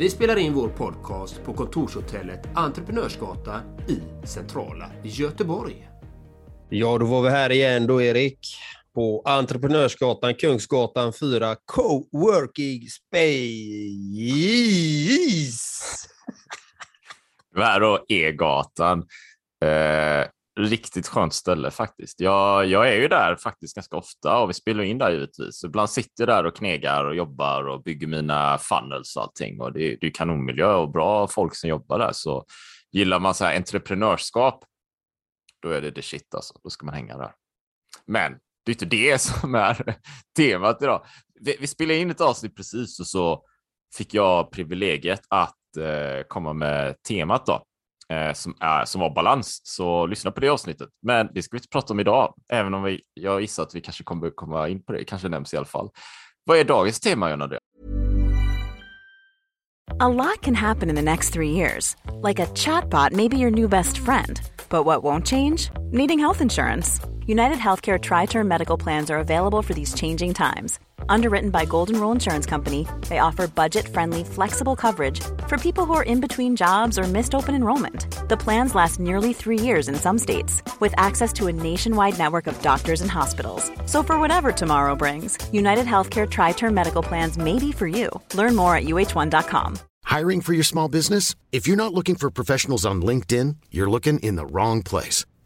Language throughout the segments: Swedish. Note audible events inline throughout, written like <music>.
Vi spelar in vår podcast på kontorshotellet Entreprenörsgatan i centrala Göteborg. Ja, då var vi här igen då, Erik. På Entreprenörsgatan, Kungsgatan 4, Coworking Space. <laughs> Är här då E-gatan. Eh, riktigt skönt ställe faktiskt. Jag, jag är ju där faktiskt ganska ofta och vi spelar in där givetvis. Ibland sitter jag där och knegar och jobbar och bygger mina funnels och allting och det, det är kanonmiljö och bra folk som jobbar där. Så gillar man så här entreprenörskap, då är det the shit alltså. Då ska man hänga där. Men det är inte det <laughs> som är temat idag. Vi, vi spelade in ett avsnitt precis och så fick jag privilegiet att eh, komma med temat då eh, som, är, som var balans. Så lyssna på det avsnittet. Men det ska vi inte prata om idag, även om vi, jag gissar att vi kanske kommer komma in på det. Kanske nämns i alla fall. Vad är dagens tema, Jonna? A lot can happen in the next three years. Like a chatbot may be your new best friend. But what won't change? Needing health insurance. United Healthcare Tri Term Medical Plans are available for these changing times Underwritten by Golden Rule Insurance Company, they offer budget-friendly, flexible coverage for people who are in between jobs or missed open enrollment. The plans last nearly three years in some states, with access to a nationwide network of doctors and hospitals. So for whatever tomorrow brings, United Healthcare Tri-Term Medical Plans may be for you. Learn more at uh1.com. Hiring for your small business? If you're not looking for professionals on LinkedIn, you're looking in the wrong place.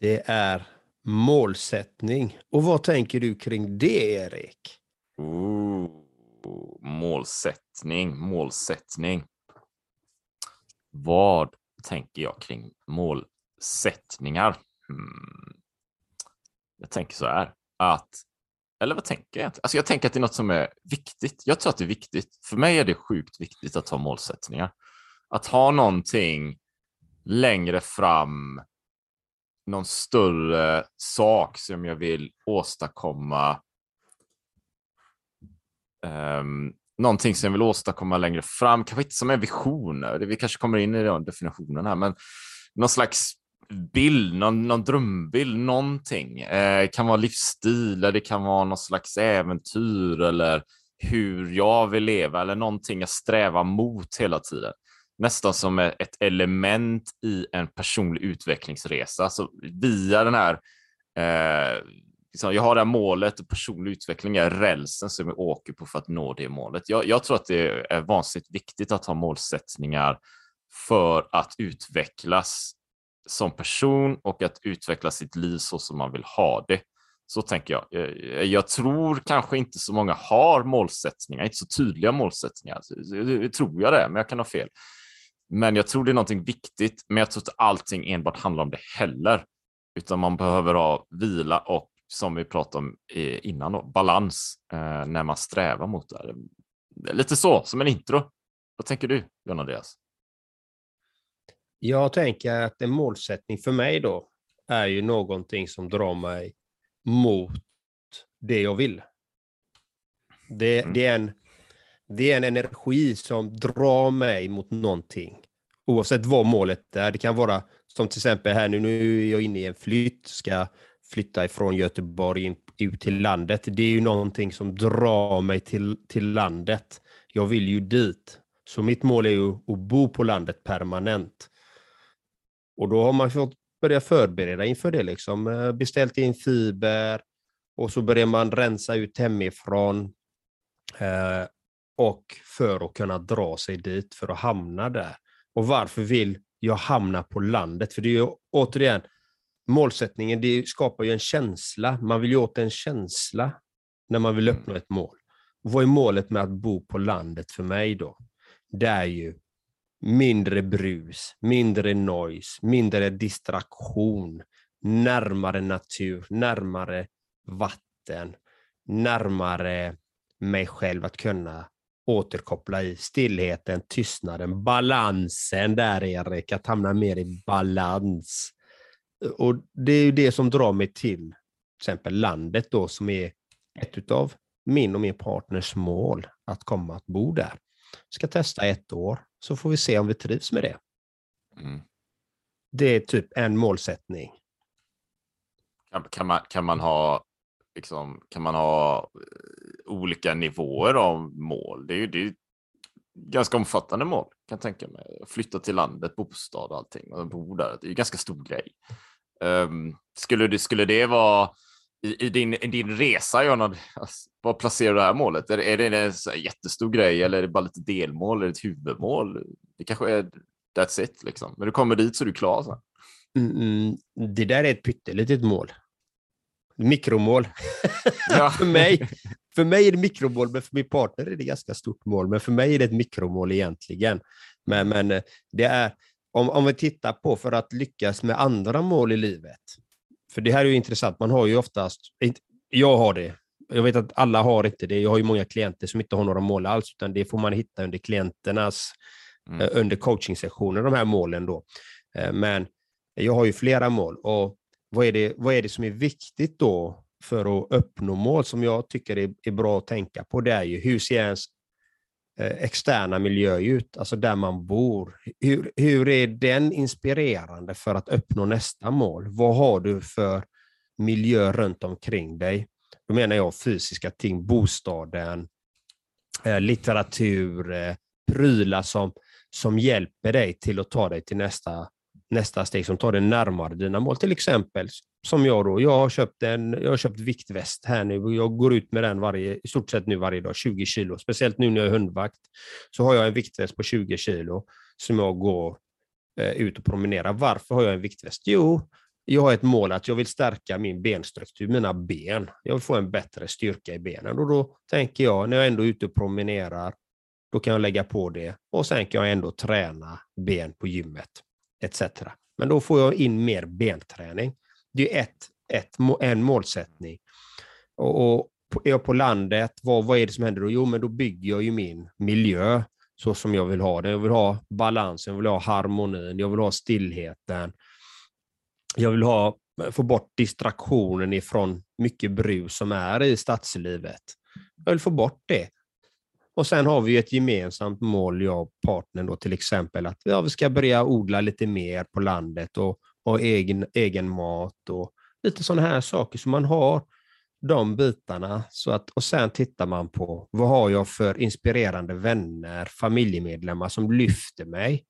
Det är målsättning. Och vad tänker du kring det, Erik? Ooh, målsättning, målsättning. Vad tänker jag kring målsättningar? Hmm. Jag tänker så här att, eller vad tänker jag? Alltså jag tänker att det är något som är viktigt. Jag tror att det är viktigt. För mig är det sjukt viktigt att ha målsättningar. Att ha någonting längre fram någon större sak som jag vill åstadkomma. Um, någonting som jag vill åstadkomma längre fram, kanske inte som en vision, vi kanske kommer in i den definitionen här, men någon slags bild, någon, någon drömbild, någonting. Eh, det kan vara livsstil, eller det kan vara någon slags äventyr eller hur jag vill leva eller någonting jag strävar mot hela tiden nästan som ett element i en personlig utvecklingsresa. Så via den här, eh, liksom, jag har det här målet och personlig utveckling är rälsen som jag åker på för att nå det målet. Jag, jag tror att det är vansinnigt viktigt att ha målsättningar för att utvecklas som person och att utveckla sitt liv så som man vill ha det. Så tänker jag. jag. Jag tror kanske inte så många har målsättningar, inte så tydliga målsättningar. Det tror jag det, men jag kan ha fel. Men jag tror det är någonting viktigt, men jag tror inte allting enbart handlar om det heller, utan man behöver ha vila och som vi pratade om innan, då, balans eh, när man strävar mot det. Lite så, som en intro. Vad tänker du, John Andreas? Jag tänker att en målsättning för mig då är ju någonting som drar mig mot det jag vill. Det, mm. det, är en, det är en energi som drar mig mot någonting. oavsett vad målet är. Det kan vara som till exempel här nu, nu är jag inne i en flytt, ska flytta ifrån Göteborg in, ut till landet. Det är ju någonting som drar mig till, till landet. Jag vill ju dit. Så mitt mål är ju att bo på landet permanent. Och då har man fått börja förbereda inför det. Liksom. Eh, beställt in fiber och så börjar man rensa ut hemifrån. Eh, och för att kunna dra sig dit, för att hamna där. Och varför vill jag hamna på landet? För det är ju återigen, målsättningen det skapar ju en känsla. Man vill ju åt en känsla när man vill mm. uppnå ett mål. vad är målet med att bo på landet för mig då? Det är ju mindre brus, mindre noise, mindre distraktion, närmare natur, närmare vatten, närmare mig själv att kunna återkoppla i stillheten, tystnaden, balansen där Erik, att hamna mer i balans. Och det är ju det som drar mig till till exempel landet då som är ett av min och min partners mål, att komma att bo där. Ska testa ett år, så får vi se om vi trivs med det. Mm. Det är typ en målsättning. Kan, kan, man, kan man ha liksom, kan man ha eh, olika nivåer av mål? Det är ju det är ganska omfattande mål kan jag tänka mig. Flytta till landet, bostad och allting och bo där. Det är ju ganska stor grej. Um, skulle, det, skulle det vara i, i, din, i din resa, Jonna, alltså, var placerar du det här målet? Är, är det en jättestor grej eller är det bara lite delmål eller ett huvudmål? Det kanske är that's it liksom. Men du kommer dit så är du klar sen. Mm, mm, det där är ett pyttelitet mål. Mikromål. <laughs> Ja. för, mig, för mig är det mikromål, men för min partner är det ganska stort mål. Men för mig är det ett mikromål egentligen. Men, men eh, det är, om, om vi tittar på för att lyckas med andra mål i livet. För det här är ju intressant, man har ju oftast, jag har det, jag vet att alla har inte det. Jag har ju många klienter som inte har några mål alls, utan det får man hitta under klienternas, mm. Eh, under coachingsessioner, de här målen då. Eh, men jag har ju flera mål och vad är det, vad är det som är viktigt då för att uppnå mål som jag tycker är, är bra att tänka på? Det är ju hur ser ens eh, externa miljö ut, alltså där man bor. Hur, hur är den inspirerande för att uppnå nästa mål? Vad har du för miljö runt omkring dig? Då menar jag fysiska ting, bostaden, eh, litteratur, eh, prylar som, som hjälper dig till att ta dig till nästa nästa steg som tar dig närmare dina mål. Till exempel som jag då, jag har köpt en jag har köpt viktväst här nu och jag går ut med den varje, i stort sett nu varje dag, 20 kilo. Speciellt nu när jag är hundvakt så har jag en viktväst på 20 kilo som jag går eh, ut och promenerar. Varför har jag en viktväst? Jo, jag har ett mål att jag vill stärka min benstruktur, mina ben. Jag vill få en bättre styrka i benen och då tänker jag när jag ändå är ute och promenerar, då kan jag lägga på det och sen kan jag ändå träna ben på gymmet etc. Men då får jag in mer benträning. Det är ett, ett, en målsättning. Och, och är jag på landet, vad, vad är det som händer då? Jo, men då bygger jag ju min miljö så som jag vill ha den. Jag vill ha balansen, jag vill ha harmonin, jag vill ha stillheten. Jag vill ha, få bort distraktionen ifrån mycket brus som är i stadslivet. Jag vill få bort det. Och sen har vi ett gemensamt mål, jag och partnern, då, till exempel att ja, vi ska börja odla lite mer på landet och ha egen, egen mat och lite sådana här saker. Så man har de bitarna. Så att, och sen tittar man på vad har jag för inspirerande vänner, familjemedlemmar som lyfter mig.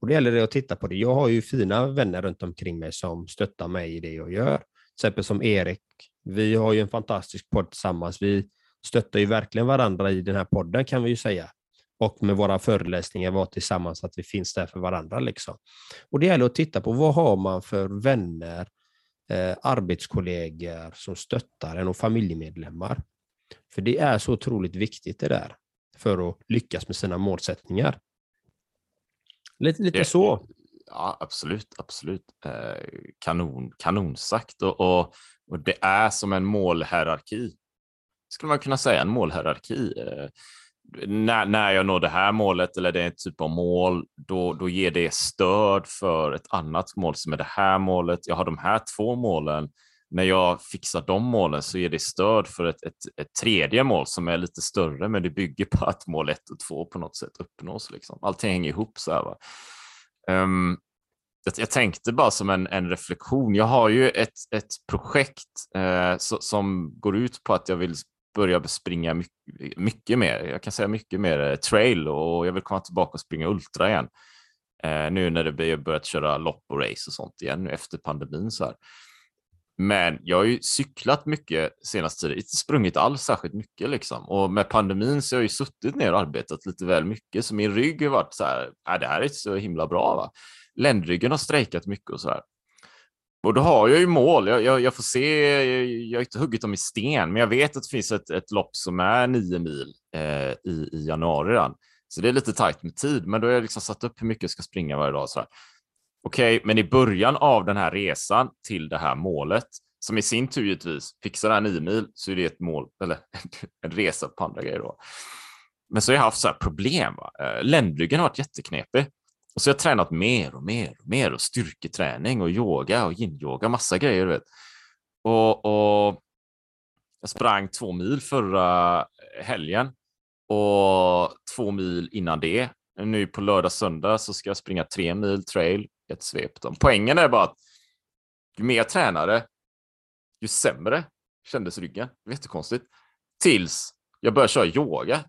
Och det gäller det att titta på det. Jag har ju fina vänner runt omkring mig som stöttar mig i det jag gör. Till exempel som Erik. Vi har ju en fantastisk podd tillsammans. Vi stöttar ju verkligen varandra i den här podden kan vi ju säga. Och med våra föreläsningar var tillsammans, att vi finns där för varandra. Liksom. Och det gäller att titta på vad har man för vänner, eh, arbetskollegor som stöttar en och familjemedlemmar. För det är så otroligt viktigt det där för att lyckas med sina målsättningar. Lite, lite det, så. Ja, absolut, absolut. Eh, kanon, kanonsagt. Och, och, och det är som en målhierarki skulle man kunna säga, en målhierarki. Eh, när, när jag når det här målet eller det är en typ av mål, då, då ger det stöd för ett annat mål som är det här målet. Jag har de här två målen. När jag fixar de målen så ger det stöd för ett, ett, ett tredje mål som är lite större, men det bygger på att mål ett och två på något sätt uppnås. Liksom. Allting hänger ihop så här. Va? Um, jag, jag, tänkte bara som en, en, reflektion. Jag har ju ett, ett projekt eh, so, som går ut på att jag vill börja springa mycket, mycket mer. Jag kan säga mycket mer eh, trail och jag vill komma tillbaka och springa ultra igen. Eh, nu när det börjat köra lopp och race och sånt igen nu efter pandemin så här. Men jag har ju cyklat mycket senaste tiden, inte sprungit alls särskilt mycket liksom. Och med pandemin så har jag ju suttit ner och arbetat lite väl mycket, så min rygg har varit så här, äh, det här är inte så himla bra va. Ländryggen har strejkat mycket och så här. Och då har jag ju mål. Jag, jag, jag får se, jag, jag har inte huggit dem i sten, men jag vet att det finns ett, ett lopp som är nio mil eh, i, i januari redan. Så det är lite tajt med tid, men då har jag liksom satt upp hur mycket jag ska springa varje dag. Okej, okay, men i början av den här resan till det här målet, som i sin tur givetvis fixar det här nio mil, så är det ett mål, eller <laughs> en resa på andra grejer då. Men så har jag haft så här problem. Va? Eh, ländryggen har varit jätteknepig. Och så har jag tränat mer och mer och mer och styrketräning och yoga och yin-yoga, massa grejer. Vet. Och, och jag sprang två mil förra helgen och två mil innan det. Nu på lördag, söndag så ska jag springa tre mil trail ett svep. Poängen är bara att ju mer jag tränade, ju sämre kändes ryggen. Det var jättekonstigt. Tills jag började köra yoga.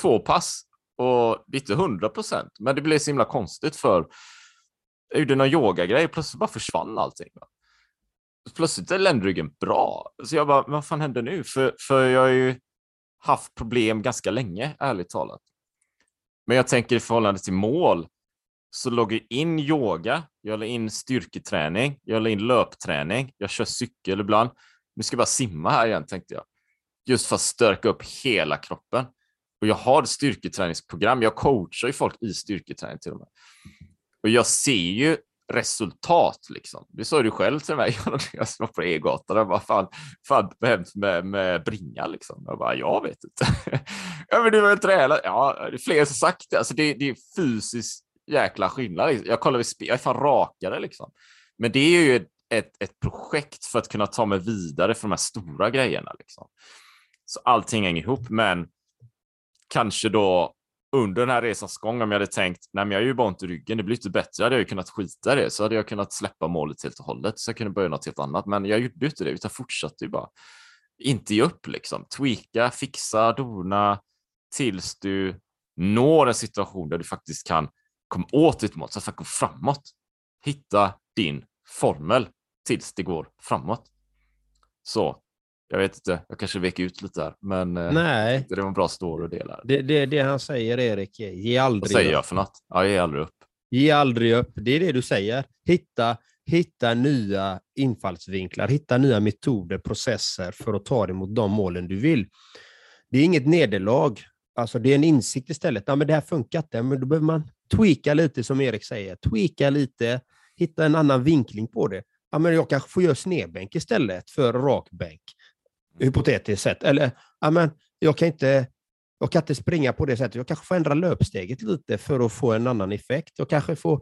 Två pass och det är inte hundra procent, men det blev så himla konstigt för jag gjorde någon yogagrej, plötsligt bara försvann allting. Va? Plötsligt är ländryggen bra. Så jag bara, vad fan händer nu? För, för jag har ju haft problem ganska länge, ärligt talat. Men jag tänker i förhållande till mål så låg jag in yoga, jag la in styrketräning, jag la in löpträning, jag kör cykel ibland. Nu ska jag bara simma här igen, tänkte jag. Just för att stärka upp hela kroppen. Och jag har styrketräningsprogram. Jag coachar ju folk i styrketräning till och med. Och jag ser ju resultat liksom. Det sa du själv till mig <laughs> jag var på E-gatan. Vad fan, fan behövs med, med bringa liksom? Jag bara, jag vet inte. <laughs> ja, men du har ju tränat. Ja, det är fler som sagt det. Alltså, det, det är fysisk jäkla skillnad. Liksom. Jag kollar, jag är fan rakare liksom. Men det är ju ett, ett projekt för att kunna ta mig vidare för de här stora grejerna. Liksom. Så allting hänger ihop, men kanske då under den här resans gång, om jag hade tänkt, nej men jag är ju bara ont i ryggen, det blir inte bättre, hade jag ju kunnat skita i det, så hade jag kunnat släppa målet helt och hållet, så jag kunde börja något helt annat, men jag gjorde inte det, utan fortsatte ju bara. Inte ge upp liksom, tweaka, fixa, dona, tills du når en situation där du faktiskt kan komma åt ditt mål, så att det går framåt. Hitta din formel tills det går framåt. Så jag vet inte, jag kanske vek ut lite där, men eh, Nej. det var en bra story att dela. Det, det, det han säger, Erik, ge aldrig Vad säger upp. jag för något? Ja, ge aldrig upp. Ge aldrig upp. Det är det du säger. Hitta, hitta nya infallsvinklar, hitta nya metoder, processer för att ta dig mot de målen du vill. Det är inget nederlag. Alltså, det är en insikt istället. Ja, men det här funkar inte. Men då behöver man tweaka lite, som Erik säger. Tweaka lite, hitta en annan vinkling på det. Ja, men jag kanske får göra snedbänk istället för rakbänk hypotetiskt sett. Eller, amen, jag, kan inte, jag kan inte springa på det sättet. Jag kanske får ändra löpsteget lite för att få en annan effekt. Jag kanske får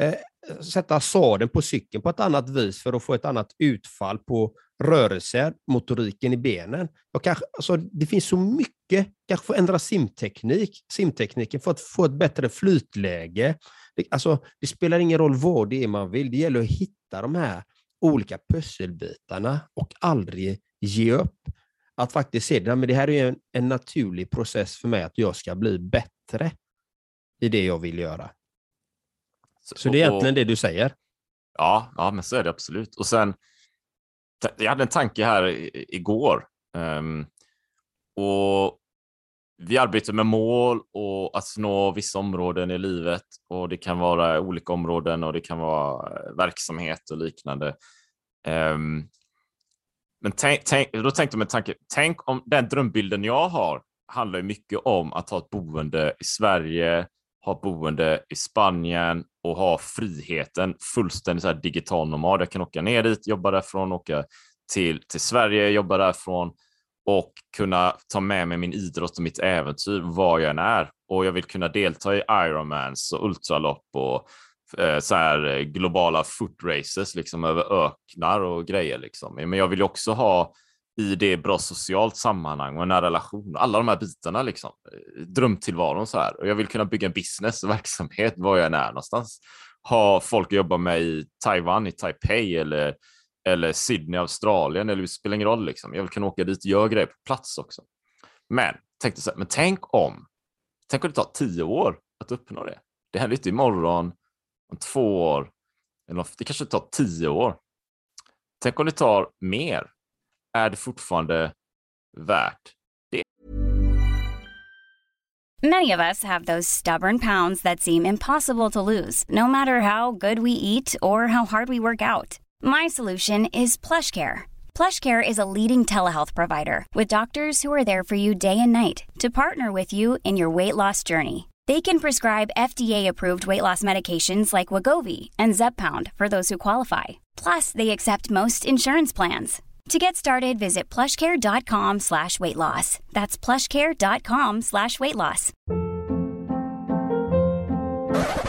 eh, sätta sadeln på cykeln på ett annat vis för att få ett annat utfall på rörelser, motoriken i benen. Jag kanske, alltså, det finns så mycket. Kanske får ändra simteknik, simtekniken för att få ett bättre flytläge. Det, alltså, det spelar ingen roll vad det är man vill. Det gäller att hitta de här olika pusselbitarna och aldrig ge upp. Att faktiskt se det, men det här är en, en naturlig process för mig att jag ska bli bättre i det jag vill göra. Så, så det är egentligen och, det du säger? Ja, ja, men så är det absolut. Och sen, jag hade en tanke här igår. Um, och vi arbetar med mål och att nå vissa områden i livet och det kan vara olika områden och det kan vara verksamhet och liknande. Um, men tänk, tänk, då tänkte jag med tanke, tänk om den drömbilden jag har handlar mycket om att ha ett boende i Sverige, ha boende i Spanien och ha friheten fullständigt så här digital nomad. Jag kan åka ner dit, jobba därifrån, åka till, till Sverige, jobba därifrån och kunna ta med mig min idrott och mitt äventyr var jag än är. Och jag vill kunna delta i Ironmans och ultralopp och Eh, så här eh, globala foot races liksom över öknar och grejer liksom. Men jag vill också ha i det bra socialt sammanhang och en nära relation. Alla de här bitarna liksom. Eh, drömtillvaron så här. Och jag vill kunna bygga en business och <laughs> verksamhet var jag än är någonstans. Ha folk att jobba med i Taiwan, i Taipei eller, eller Sydney, Australien. Eller det spelar ingen roll liksom. Jag vill kunna åka dit och göra grejer på plats också. Men tänkte så här, men tänk om. Tänk om det tar tio år att uppnå det. Det händer inte imorgon, om två år. Eller om, det kanske tar tio år. Tänk om det tar mer är det fortfarande värt det? Many of us have those stubborn pounds that seem impossible to lose, no matter how good we eat or how hard we work out. My solution is plush care. PlushCare is a leading telehealth provider with doctors who are there for you day and night to partner with you in your weight loss journey. They can prescribe FDA-approved weight loss medications like Wagovi and Zepbound for those who qualify. Plus, they accept most insurance plans. To get started, visit plushcare.com slash weight loss. That's plushcare.com slash weight loss.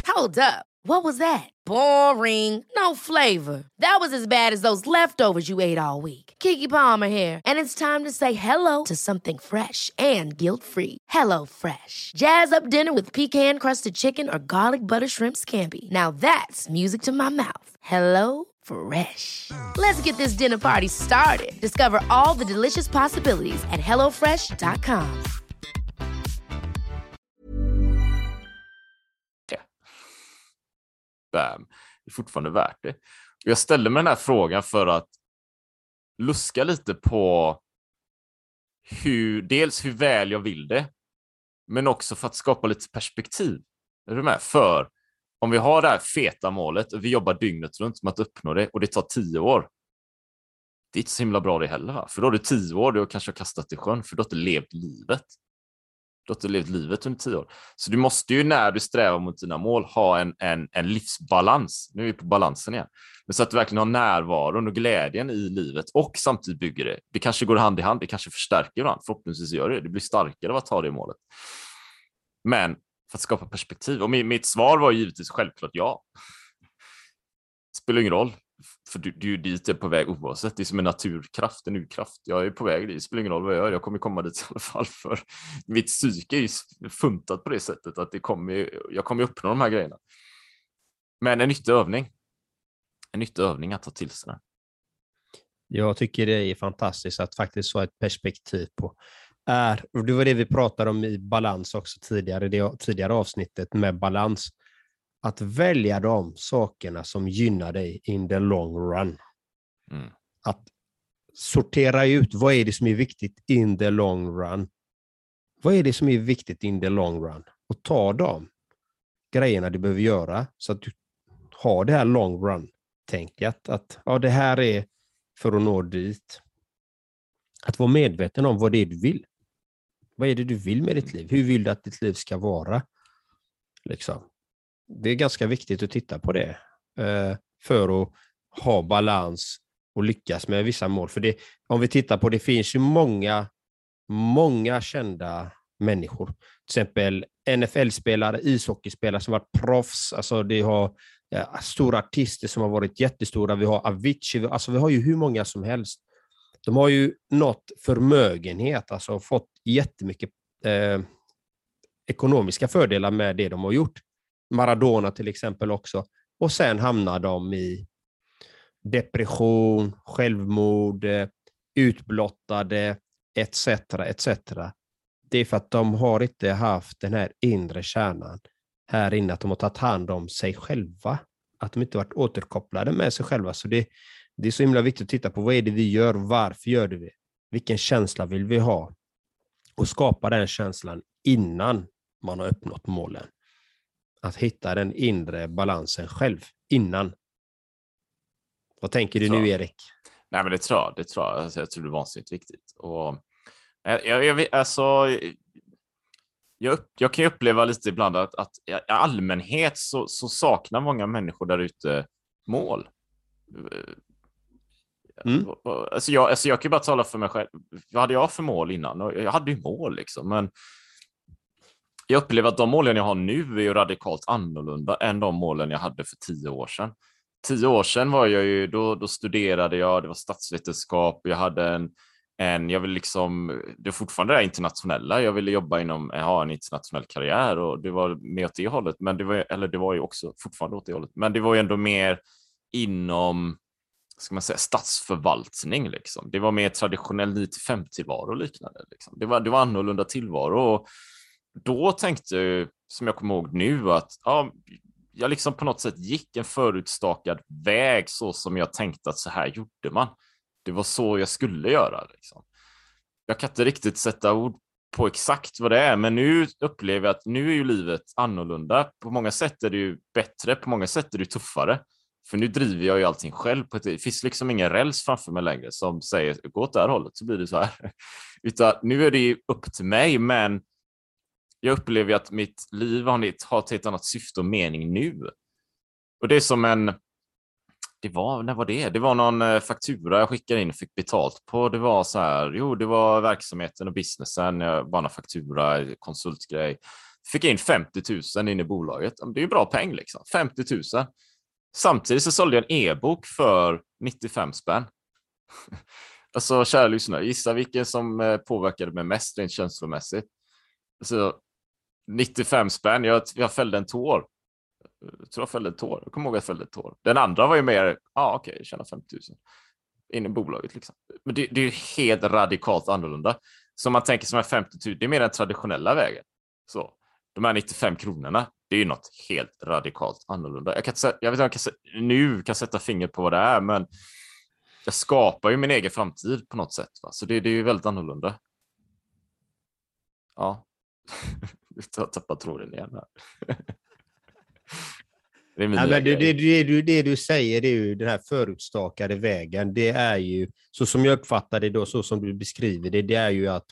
Hold up. What was that? Boring. No flavor. That was as bad as those leftovers you ate all week. Kiki Palmer here, and it's time to say hello to something fresh and guilt-free. Hello Fresh. Jazz up dinner with pecan-crusted chicken or garlic butter shrimp scampi. Now that's music to my mouth. Hello Fresh. Let's get this dinner party started. Discover all the delicious possibilities at hellofresh.com. Det är fortfarande värt det. Jag ställde mig den här frågan för att luska lite på hur, dels hur väl jag vill det, men också för att skapa lite perspektiv. Är du med? För om vi har det här feta målet och vi jobbar dygnet runt med att uppnå det och det tar tio år. Det är inte så himla bra det heller, va? för då har du tio år du kanske har kastat i sjön, för du har inte levt livet. Du har inte levt livet under tio år. Så du måste ju när du strävar mot dina mål ha en, en, en livsbalans. Nu är vi på balansen igen. Men så att du verkligen har närvaron och glädjen i livet och samtidigt bygger det. Det kanske går hand i hand, det kanske förstärker varandra. Förhoppningsvis gör det. Det blir starkare av att ta det målet. Men för att skapa perspektiv. Och mitt svar var givetvis självklart ja. Det spelar ingen roll, för du, du är dit jag är på väg oavsett. Det är som en naturkraft, en urkraft. Jag är på väg dit, det spelar ingen roll vad jag gör, jag kommer komma dit i alla fall. För mitt psyke är ju funtat på det sättet att det kommer, jag kommer uppnå de här grejerna. Men en nyttig övning. En nyttig övning att ta till sig. Den. Jag tycker det är fantastiskt att faktiskt ha ett perspektiv på är, och det var det vi pratade om i balans också tidigare, det tidigare avsnittet med balans, att välja de sakerna som gynnar dig in the long run. Mm. Att sortera ut vad är det som är viktigt in the long run. Vad är det som är viktigt in the long run? Och ta de grejerna du behöver göra så att du har det här long run-tänket. Att ja, det här är för att nå dit. Att vara medveten om vad det är du vill. Vad är det du vill med ditt liv? Hur vill du att ditt liv ska vara? Liksom. Det är ganska viktigt att titta på det eh, för att ha balans och lyckas med vissa mål. För det, om vi tittar på det finns ju många, många kända människor. Till exempel NFL-spelare, ishockeyspelare som varit proffs. Alltså det har eh, stora artister som har varit jättestora. Vi har Avicii. Alltså vi har ju hur många som helst. De har ju nått förmögenhet, alltså fått jättemycket eh, ekonomiska fördelar med det de har gjort. Maradona till exempel också. Och sen hamnar de i depression, självmord, eh, utblottade etc. etc. Det är för att de har inte haft den här inre kärnan här inne, att de har tagit hand om sig själva. Att de inte varit återkopplade med sig själva. Så det, det är så himla viktigt att titta på vad är det vi gör, varför gör det vi? Vilken känsla vill vi ha? Och skapa den känslan innan man har uppnått målen. Att hitta den inre balansen själv, innan. Vad tänker du nu, Erik? Nej, men det tror jag. Det tror jag. Alltså, jag tror det är vansinnigt viktigt. Och, jag, jag, jag, alltså, jag, jag kan uppleva lite ibland att, att i allmänhet så, så saknar många människor där ute mål. Mm. Alltså, jag, alltså jag kan ju bara tala för mig själv. Vad hade jag för mål innan? Jag hade ju mål liksom, men jag upplever att de målen jag har nu är ju radikalt annorlunda än de målen jag hade för tio år sedan. Tio år sedan var jag ju, då, då studerade jag, det var statsvetenskap, jag hade en, än jag vill liksom, det är fortfarande det internationella. Jag ville jobba inom, ha en internationell karriär och det var mer åt det hållet, men det var, eller det var ju också fortfarande åt det hållet, men det var ju ändå mer inom, ska man säga, statsförvaltning liksom. Det var mer traditionell 9-5 tillvaro och liknande. Liksom. Det, var, det var annorlunda tillvaro och då tänkte jag, som jag kommer ihåg nu, att ja, jag liksom på något sätt gick en förutstakad väg så som jag tänkte att så här gjorde man. Det var så jag skulle göra. Liksom. Jag kan inte riktigt sätta ord på exakt vad det är, men nu upplever jag att nu är ju livet annorlunda. På många sätt är det ju bättre, på många sätt är det tuffare. För nu driver jag ju allting själv. På ett, det finns liksom ingen räls framför mig längre som säger gå åt det här hållet så blir det så här. <laughs> Utan nu är det ju upp till mig, men jag upplever att mitt liv har ett helt annat syfte och mening nu. Och det är som en, det var, när var det? Det var någon eh, faktura jag skickade in och fick betalt på. Det var så här, jo, det var verksamheten och businessen, bara någon faktura, konsultgrej. Fick in 50 000 in i bolaget. Det är ju bra peng liksom, 50 000. Samtidigt så sålde jag en e-bok för 95 spänn. <laughs> alltså, kära lyssnare, gissa vilken som eh, påverkade mig mest rent känslomässigt. Alltså, 95 spänn, jag, jag fällde en tår. Jag tror jag fällde tår. Jag kommer ihåg att jag fällde tår. Den andra var ju mer, ja ah, okej, okay, tjäna 50 000 in i bolaget. Liksom. Men det, det är helt radikalt annorlunda. Så man tänker som är 50 000, det är mer den traditionella vägen. Så de här 95 kronorna, det är ju något helt radikalt annorlunda. Jag, kan, jag vet inte om jag kan, nu kan sätta fingret på vad det är, men jag skapar ju min egen framtid på något sätt. Va? Så det, det är ju väldigt annorlunda. Ja. <laughs> Jag har tappat tråden igen här. <laughs> det, ja, men det, det, det, det, du säger, det är ju den här förutstakade vägen. Det är ju, så som jag uppfattar det då, så som du beskriver det, det är ju att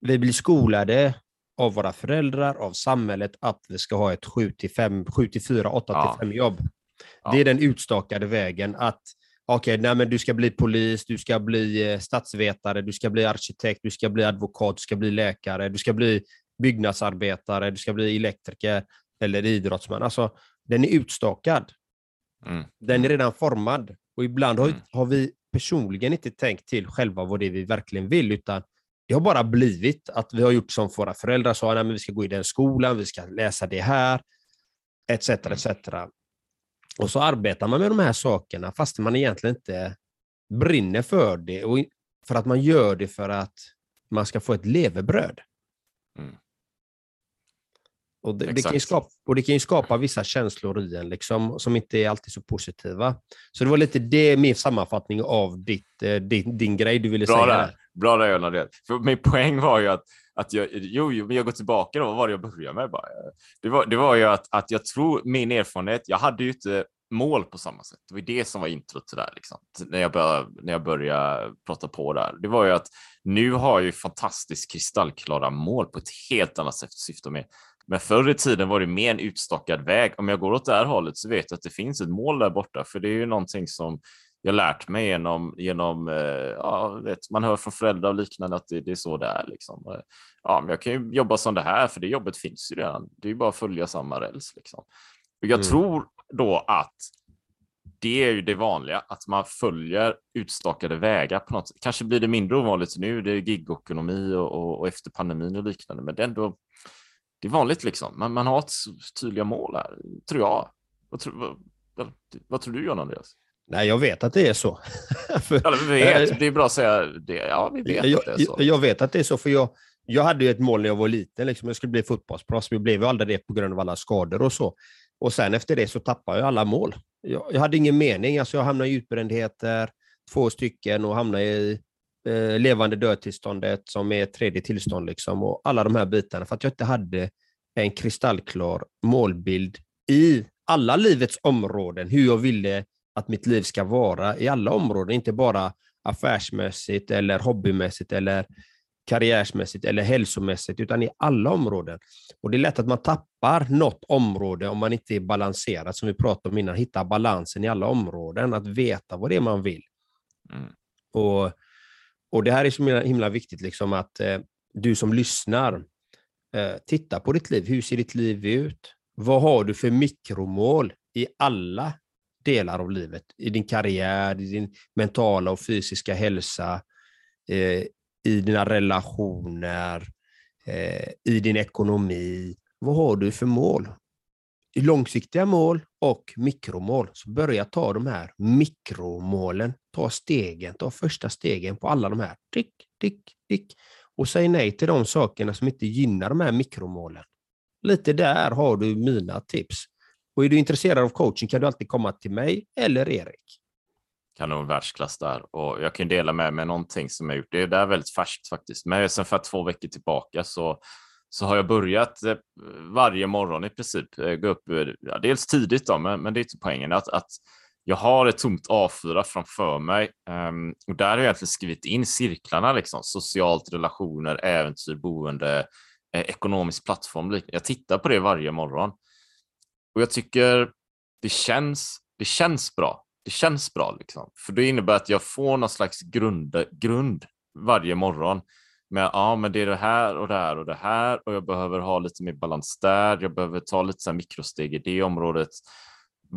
vi blir skolade av våra föräldrar, av samhället, att vi ska ha ett 7 till 5, 7 till 4, 8 ja. till 5 jobb. Ja. Det är den utstakade vägen att okej, okay, men du ska bli polis, du ska bli eh, statsvetare, du ska bli arkitekt, du ska bli advokat, du ska bli läkare, du ska bli byggnadsarbetare, du ska bli elektriker eller idrottsman. Alltså, den är utstakad. Mm. Den är redan formad. Och ibland har, mm. har vi personligen inte tänkt till själva vad det är vi verkligen vill, utan det har bara blivit att vi har gjort som våra föräldrar sa, Nej, men vi ska gå i den skolan, vi ska läsa det här, etc. etc. Och så arbetar man med de här sakerna fast man egentligen inte brinner för det och för att man gör det för att man ska få ett levebröd. Mm. Och det, det, kan ju skapa, och det kan ju skapa vissa känslor i en liksom, som inte är alltid så positiva. Så det var lite det, min sammanfattning av ditt, eh, din, din grej du ville Bra säga. Där. Bra där, Jonna. För min poäng var ju att, att jag, jo, jo, men jag går tillbaka då, vad var det jag började med? Bara? Det, var, det var ju att, att jag tror, min erfarenhet, jag hade ju inte mål på samma sätt. Det var det som var introt till det här, liksom. när, jag började, när jag började prata på där. Det var ju att nu har jag ju fantastiskt kristallklara mål på ett helt annat sätt syfte med. Men förr i tiden var det mer en utstakad väg. Om jag går åt det här hållet så vet jag att det finns ett mål där borta, för det är ju någonting som jag lärt mig genom, genom eh, ja, vet, man hör från föräldrar och liknande att det, det är så det är. Liksom. Eh, ja, men jag kan ju jobba som det här, för det jobbet finns ju redan. Det är ju bara att följa samma räls. Liksom. jag mm. tror då att det är ju det vanliga, att man följer utstakade vägar på något sätt. Kanske blir det mindre ovanligt nu, det är gigekonomi och, och, och efter pandemin och liknande, men det är ändå det är vanligt liksom. Man, man har ett tydliga mål här, tror jag. Vad, tror, vad, vad tror du John Andreas? Nej, jag vet att det är så. <laughs> för, ja, vet, det är bra att säga det. Ja, vi vet jag, att det är så. Jag, jag vet att det är så, för jag, jag hade ju ett mål när jag var liten. Liksom. Jag skulle bli fotbollsproffs, men jag blev aldrig det på grund av alla skador och så. Och sen efter det så tappade jag alla mål. Jag, jag hade ingen mening. Alltså jag hamnade i utbrändheter, två stycken, och hamnade i eh, levande dödtillståndet som är tredje tillstånd. Liksom, och alla de här bitarna, för att jag inte hade en kristallklar målbild i alla livets områden, hur jag ville att mitt liv ska vara i alla områden, inte bara affärsmässigt eller hobbymässigt eller karriärsmässigt eller hälsomässigt, utan i alla områden. Och Det är lätt att man tappar något område om man inte är balanserad, som vi pratade om innan, hitta balansen i alla områden, att veta vad det är man vill. Mm. Och, och Det här är så himla viktigt, liksom att eh, du som lyssnar, eh, titta på ditt liv. Hur ser ditt liv ut? Vad har du för mikromål i alla delar av livet? I din karriär, i din mentala och fysiska hälsa, eh, i dina relationer, eh, i din ekonomi. Vad har du för mål? I långsiktiga mål och mikromål. Så börja ta de här mikromålen. Ta stegen, ta första stegen på alla de här. Tick, tick, tick. Och säg nej till de sakerna som inte gynnar de här mikromålen. Lite där har du mina tips. Och är du intresserad av coaching kan du alltid komma till mig eller Erik. Kanon världsklass där och jag kan dela med mig någonting som jag gjort. Det är där väldigt färskt faktiskt, men sen för två veckor tillbaka så så har jag börjat eh, varje morgon i princip eh, gå upp, eh, ja, dels tidigt då, men, men det är inte poängen, att, att jag har ett tomt A4 framför mig um, och där har jag egentligen skrivit in cirklarna, liksom, socialt, relationer, äventyr, boende, eh, ekonomisk plattform. Jag tittar på det varje morgon och jag tycker det känns, det känns bra. Det känns bra, liksom. för det innebär att jag får någon slags grund, grund varje morgon med ja, men det är det här och det här och det här och jag behöver ha lite mer balans där. Jag behöver ta lite så mikrosteg i det området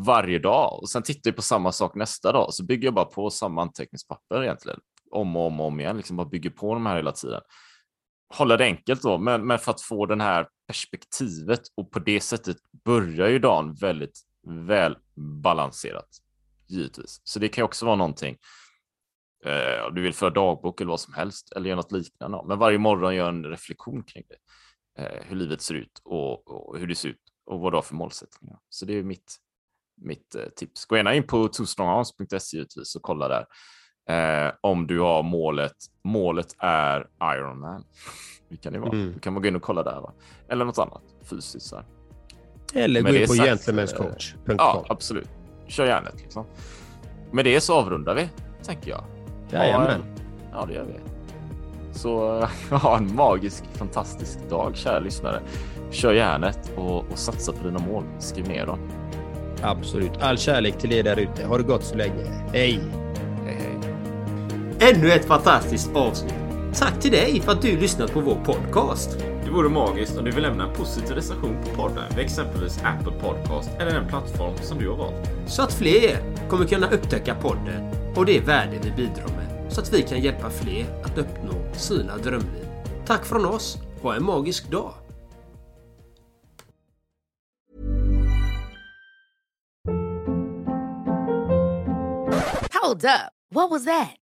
varje dag och sen tittar jag på samma sak nästa dag så bygger jag bara på samma anteckningspapper egentligen om och om och om igen, liksom bara bygger på de här hela tiden. Hålla det enkelt då, men, men för att få det här perspektivet och på det sättet börjar ju dagen väldigt väl balanserat givetvis. Så det kan också vara någonting eh, du vill föra dagbok eller vad som helst eller göra något liknande. Men varje morgon gör en reflektion kring det. Eh, hur livet ser ut och, och, hur det ser ut och vad du har för målsättningar. Så det är mitt, mitt eh, tips. Gå gärna in på twostrongarms.se givetvis och kolla där. Eh, om du har målet. Målet är Ironman. Det kan det vara. Mm. Du kan gå in och kolla där. Va? Eller något annat fysiskt. Så här. Eller gå in på gentlemanscoach.com. Eh, ja, absolut. Kör järnet. Liksom. Med det så avrundar vi, tänker jag. Jajamän. Ja, det gör vi. Så <laughs> ha en magisk, fantastisk dag, kära lyssnare. Kör järnet och, och satsa på dina mål. Skriv ner dem. Absolut. All kärlek till er där ute. Ha det gott så länge. Hej! Hej, hej. Ännu ett fantastiskt avsnitt. Tack till dig för att du lyssnat på vår podcast. Det vore magiskt om du vill lämna en positiv recension på podden vid exempelvis Apple Podcast eller den plattform som du har valt. Så att fler kommer kunna upptäcka podden och det värde vi bidrar med så att vi kan hjälpa fler att uppnå sina drömliv. Tack från oss Ha en magisk dag! Hold up. What was that?